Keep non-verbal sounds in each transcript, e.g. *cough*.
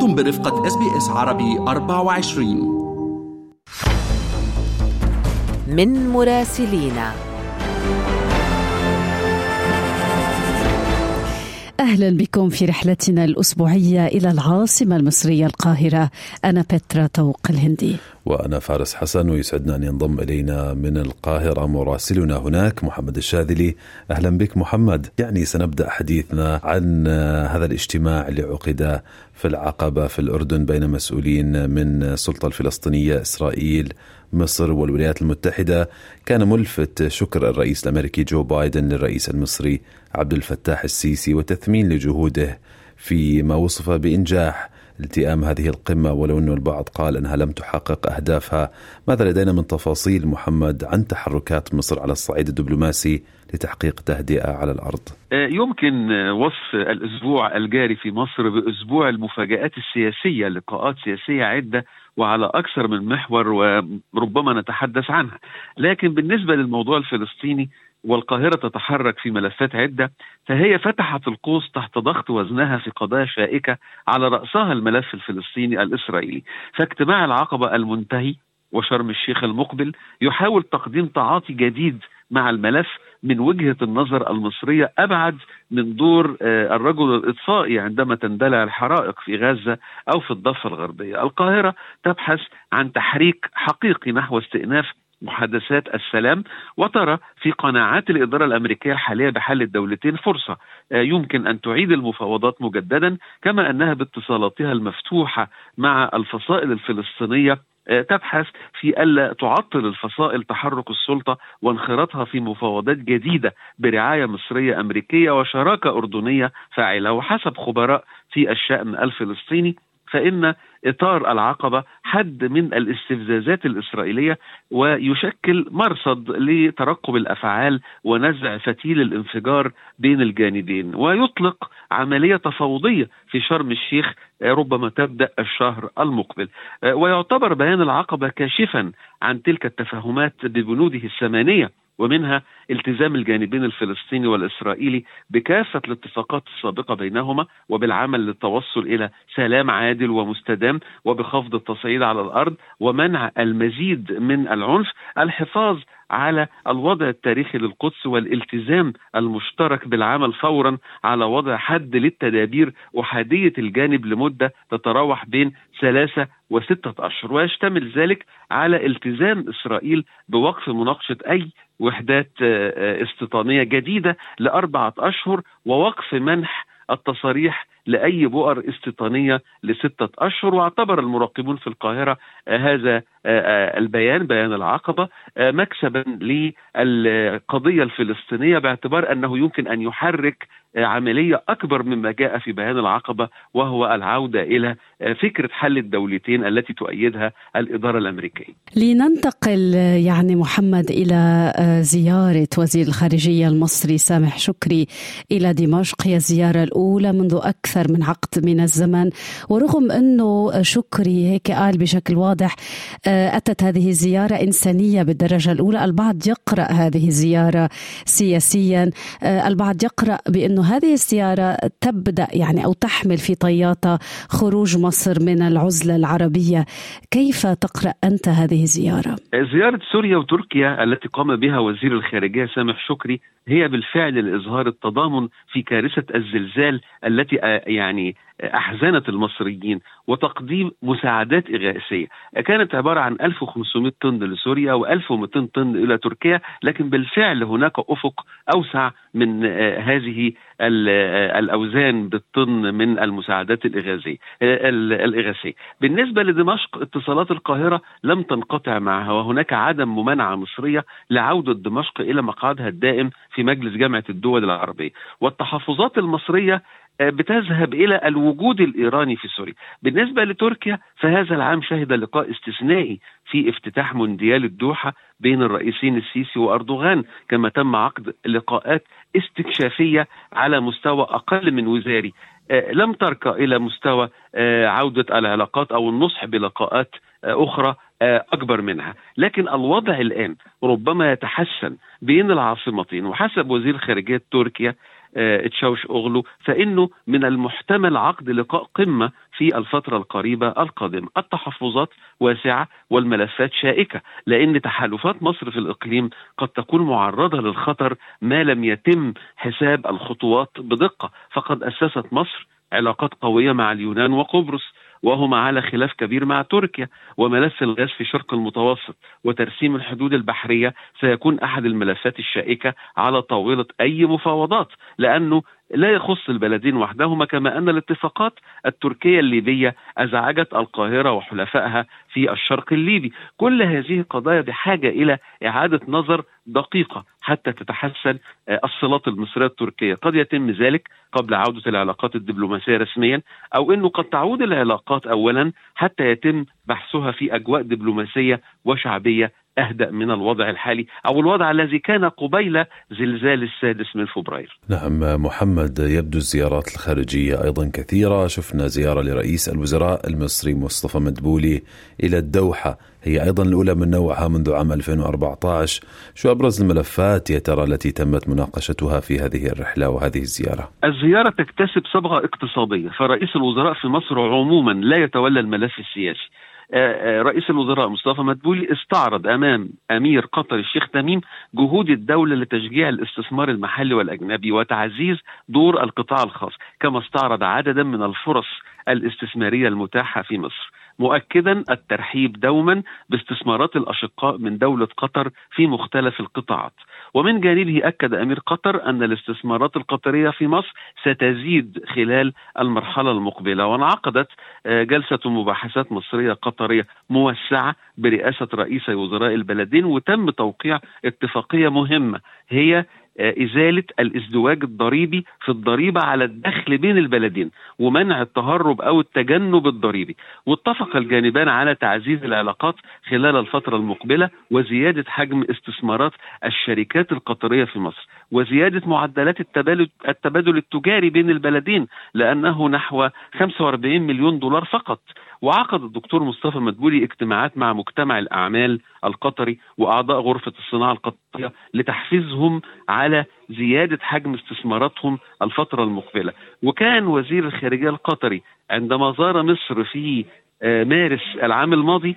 أنتم برفقة SBS عربي 24 من مراسلينا. أهلا بكم في رحلتنا الأسبوعية إلى العاصمة المصرية القاهرة. أنا بترا طوق الهندي. وأنا فارس حسن ويسعدنا أن ينضم إلينا من القاهرة مراسلنا هناك محمد الشاذلي. أهلا بك محمد. يعني سنبدأ حديثنا عن هذا الاجتماع اللي عقد في العقبة في الأردن بين مسؤولين من السلطة الفلسطينية إسرائيل مصر والولايات المتحدة كان ملفت شكر الرئيس الأمريكي جو بايدن للرئيس المصري عبد الفتاح السيسي وتثمين لجهوده فيما وصف بإنجاح التئام هذه القمة ولو أن البعض قال أنها لم تحقق أهدافها. ماذا لدينا من تفاصيل محمد عن تحركات مصر على الصعيد الدبلوماسي لتحقيق تهدئة على الأرض؟ آه، يمكن وصف الأسبوع الجاري في مصر بأسبوع المفاجآت السياسية لقاءات سياسية عدة وعلى أكثر من محور وربما نتحدث عنها. لكن بالنسبة للموضوع الفلسطيني والقاهرة تتحرك في ملفات عدة فهي فتحت القوس تحت ضغط وزنها في قضايا شائكة على رأسها الملف الفلسطيني الإسرائيلي. فاجتماع العقبة المنتهي وشرم الشيخ المقبل يحاول تقديم تعاطي جديد مع الملف من وجهة النظر المصرية أبعد من دور آه، الرجل الاطفائي عندما تندلع الحرائق في غزة أو في الضفة الغربية. القاهرة تبحث عن تحريك حقيقي نحو استئناف محادثات السلام وترى في قناعات الإدارة الأمريكية الحالية بحل الدولتين فرصة آه، يمكن أن تعيد المفاوضات مجددا كما أنها باتصالاتها المفتوحة مع الفصائل الفلسطينية تبحث في ألا تعطل الفصائل تحرك السلطة وانخراطها في مفاوضات جديدة برعاية مصرية أمريكية وشراكة أردنية فاعلة وحسب خبراء في الشأن الفلسطيني فإن إطار العقبة حد من الاستفزازات الإسرائيلية ويشكل مرصد لترقب الأفعال ونزع فتيل الانفجار بين الجانبين. ويطلق عملية تفاوضية في شرم الشيخ ربما تبدأ الشهر المقبل. ويعتبر بيان العقبة كاشفا عن تلك التفاهمات ببنوده الثمانية ومنها التزام الجانبين الفلسطيني والإسرائيلي بكافة الاتفاقات السابقة بينهما وبالعمل للتوصل إلى سلام عادل ومستدام وبخفض التصعيد على الأرض ومنع المزيد من العنف الحفاظ على الوضع التاريخي للقدس والالتزام المشترك بالعمل فورا على وضع حد للتدابير أحادية الجانب لمدة تتراوح بين ثلاثة وستة أشهر ويشتمل ذلك على التزام إسرائيل بوقف مناقشة أي وحدات آه، آه، استيطانية جديدة لأربعة أشهر ووقف منح التصاريح لأي بؤر استيطانية لستة أشهر واعتبر المراقبون في القاهرة آه، هذا البيان بيان العقبة مكسبا للقضية الفلسطينية باعتبار أنه يمكن أن يحرك عملية أكبر مما جاء في بيان العقبة وهو العودة إلى فكرة حل الدولتين التي تؤيدها الإدارة الأمريكية. لننتقل يعني محمد إلى زيارة وزير الخارجية المصري سامح شكري إلى دمشق هي الزيارة الأولى منذ أكثر من عقد من الزمن. ورغم أنه شكري هيك قال بشكل واضح أتت هذه الزيارة إنسانية بالدرجة الأولى. البعض يقرأ هذه الزيارة سياسيا. البعض يقرأ بأنه هذه الزيارة تبدأ يعني أو تحمل في طياتها خروج مصر من العزلة العربية، كيف تقرأ أنت هذه الزيارة؟ زيارة سوريا وتركيا التي قام بها وزير الخارجية سامح شكري هي بالفعل لاظهار التضامن في كارثة الزلزال التي آه، يعني أحزنت المصريين وتقديم مساعدات إغاثية. كانت عبارة عن 1500 طن لسوريا و1200 طن إلى تركيا لكن بالفعل هناك أفق أوسع من آه، هذه آه، الأوزان بالطن من المساعدات الإغاثية الإغاثية. بالنسبة لدمشق اتصالات القاهرة لم تنقطع معها وهناك عدم ممانعه مصرية لعودة دمشق إلى مقعدها الدائم في مجلس جامعة الدول العربية. والتحفظات المصرية آه، بتذهب إلى الوجود الإيراني في سوريا. بالنسبة لتركيا فهذا العام شهد لقاء استثنائي في افتتاح مونديال الدوحة بين الرئيسين السيسي وأردوغان، كما تم عقد لقاءات استكشافية على مستوى أقل من وزاري. آه، لم ترقى إلى مستوى آه، عودة العلاقات أو النصح بلقاءات أخرى أكبر منها، لكن الوضع الآن ربما يتحسن بين العاصمتين. وحسب وزير خارجية تركيا تشاوش أوغلو فإنه من المحتمل عقد لقاء قمة في الفترة القريبة القادمة. التحفظات واسعة والملفات شائكة لأن تحالفات مصر في الإقليم قد تكون معرضة للخطر ما لم يتم حساب الخطوات بدقة. فقد أسست مصر علاقات قوية مع اليونان وقبرص. وهما على خلاف كبير مع تركيا وملف الغاز في شرق المتوسط وترسيم الحدود البحرية سيكون أحد الملفات الشائكة على طاولة أي مفاوضات لأنه لا يخص البلدين وحدهما كما أن الاتفاقات التركية الليبية أزعجت القاهرة وحلفائها في الشرق الليبي، كل هذه قضايا بحاجة إلى إعادة نظر دقيقة حتى تتحسن آه، الصلات المصرية التركية، قد يتم ذلك قبل عودة العلاقات الدبلوماسية رسميا أو إنه قد تعود العلاقات اولا حتى يتم بحثها في أجواء دبلوماسية وشعبية أهدأ من الوضع الحالي أو الوضع الذي كان قبيل زلزال السادس من فبراير. نعم محمد يبدو الزيارات الخارجية أيضا كثيرة، شفنا زيارة لرئيس الوزراء المصري مصطفى مدبولي إلى الدوحة، هي أيضا الأولى من نوعها منذ عام 2014، شو أبرز الملفات يا ترى التي تمت مناقشتها في هذه الرحلة وهذه الزيارة؟ الزيارة تكتسب صبغة اقتصادية، فرئيس الوزراء في مصر عموما لا يتولى الملف السياسي. آه، آه، رئيس الوزراء مصطفى مدبولي استعرض أمام أمير قطر الشيخ تميم جهود الدولة لتشجيع الاستثمار المحلي والأجنبي وتعزيز دور القطاع الخاص، كما استعرض عددا من الفرص الاستثمارية المتاحة في مصر. مؤكدا الترحيب دوما باستثمارات الأشقاء من دولة قطر في مختلف القطاعات. ومن جانبه أكد أمير قطر أن الاستثمارات القطرية في مصر ستزيد خلال المرحلة المقبلة وانعقدت آه، جلسة مباحثات مصرية قطرية موسعة برئاسة رئيس وزراء البلدين وتم توقيع اتفاقية مهمة هي آه، إزالة الإزدواج الضريبي في الضريبة على الدخل بين البلدين ومنع التهرب أو التجنب الضريبي. واتفق الجانبان على تعزيز العلاقات خلال الفترة المقبلة وزيادة حجم استثمارات الشركات القطرية في مصر وزيادة معدلات التبادل, التبادل التجاري بين البلدين لأنه نحو 45 مليون دولار فقط. وعقد الدكتور مصطفى مدبولي اجتماعات مع مجتمع الأعمال القطري وأعضاء غرفة الصناعة القطرية لتحفيزهم على زيادة حجم استثماراتهم الفترة المقبلة. وكان وزير الخارجية القطري عندما زار مصر في آه، مارس العام الماضي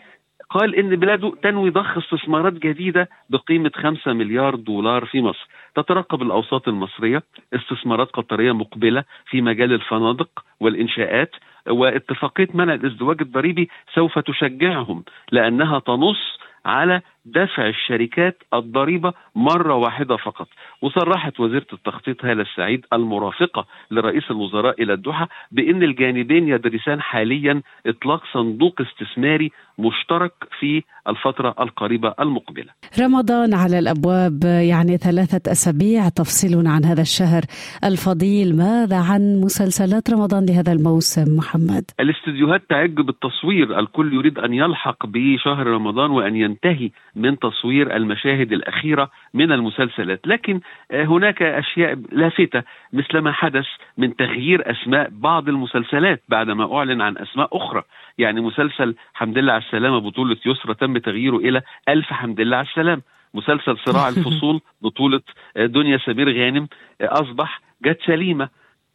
قال إن بلاده تنوي ضخ استثمارات جديدة بقيمة 5 مليار دولار في مصر. تترقب الأوساط المصرية استثمارات قطرية مقبلة في مجال الفنادق والإنشاءات واتفاقية منع الازدواج الضريبي سوف تشجعهم لأنها تنص على دفع الشركات الضريبة مرة واحدة فقط وصرحت وزيرة التخطيط هالة السعيد المرافقة لرئيس الوزراء إلى الدوحة بإن الجانبين يدرسان حاليا إطلاق صندوق استثماري مشترك في الفترة القريبة المقبلة. رمضان على الأبواب يعني ثلاثة أسابيع تفصيلنا عن هذا الشهر الفضيل، ماذا عن مسلسلات رمضان لهذا الموسم محمد؟ الاستديوهات تعج بالتصوير، الكل يريد أن يلحق بشهر رمضان وأن ينتهي من تصوير المشاهد الأخيرة من المسلسلات، لكن آه، هناك أشياء لافتة مثل ما حدث من تغيير أسماء بعض المسلسلات بعدما أعلن عن أسماء أخرى، يعني مسلسل حمد لله على السلامة بطولة يسرى تم تغييره إلى ألف حمد لله على السلامة، مسلسل صراع *laughs* الفصول بطولة آه، دنيا سمير غانم آه، أصبح جت سليمة.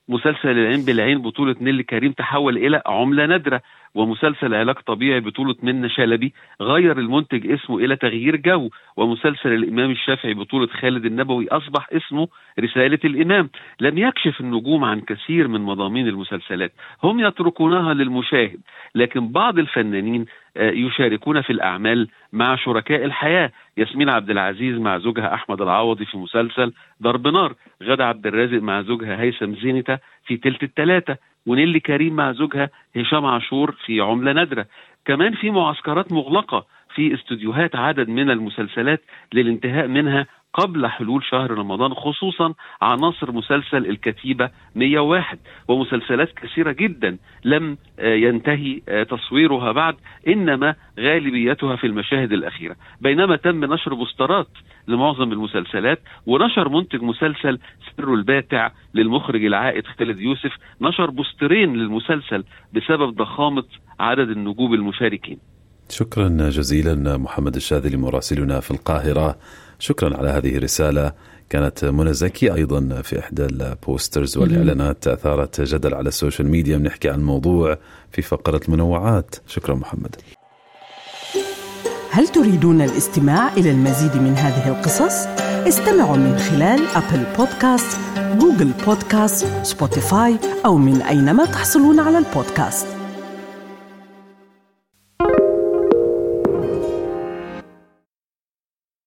مسلسل العين بالعين بطولة نيلي كريم تحول إلى عملة نادرة. ومسلسل علاج طبيعي بطولة منة شلبي غير المنتج اسمه إلى تغيير جو ومسلسل الإمام الشافعي بطولة خالد النبوي أصبح اسمه رسالة الإمام. لم يكشف النجوم عن كثير من مضامين المسلسلات. هم يتركونها للمشاهد لكن بعض الفنانين آه، يشاركون في الأعمال مع شركاء الحياة. ياسمين عبد العزيز مع زوجها أحمد العوضي في مسلسل ضرب نار. غادة عبد الرازق مع زوجها هيثم زينتا في تلت التلاتة. ونيلي كريم مع زوجها هشام عاشور في عملة نادرة. كمان في معسكرات مغلقة في استوديوهات عدد من المسلسلات للانتهاء منها قبل حلول شهر رمضان خصوصا عناصر مسلسل الكتيبة 101 ومسلسلات كثيرة جدا لم آه، ينتهي آه، تصويرها بعد إنما غالبيتها في المشاهد الأخيرة. بينما تم نشر بوسترات لمعظم المسلسلات ونشر منتج مسلسل سر الباتع للمخرج العائد خالد يوسف نشر بوسترين للمسلسل بسبب ضخامة عدد النجوم المشاركين. شكرا جزيلا محمد الشاذلي مراسلنا في القاهرة. شكرا على هذه الرسالة. كانت منى زكي أيضا في إحدى ال posters والإعلانات أثارت جدل على ال social media. بنحكي عن الموضوع في فقرة المنوعات. شكرا محمد. هل تريدون الاستماع إلى المزيد من هذه القصص؟ استمعوا من خلال Apple Podcast، Google Podcast، Spotify أو من أينما تحصلون على البودكاست.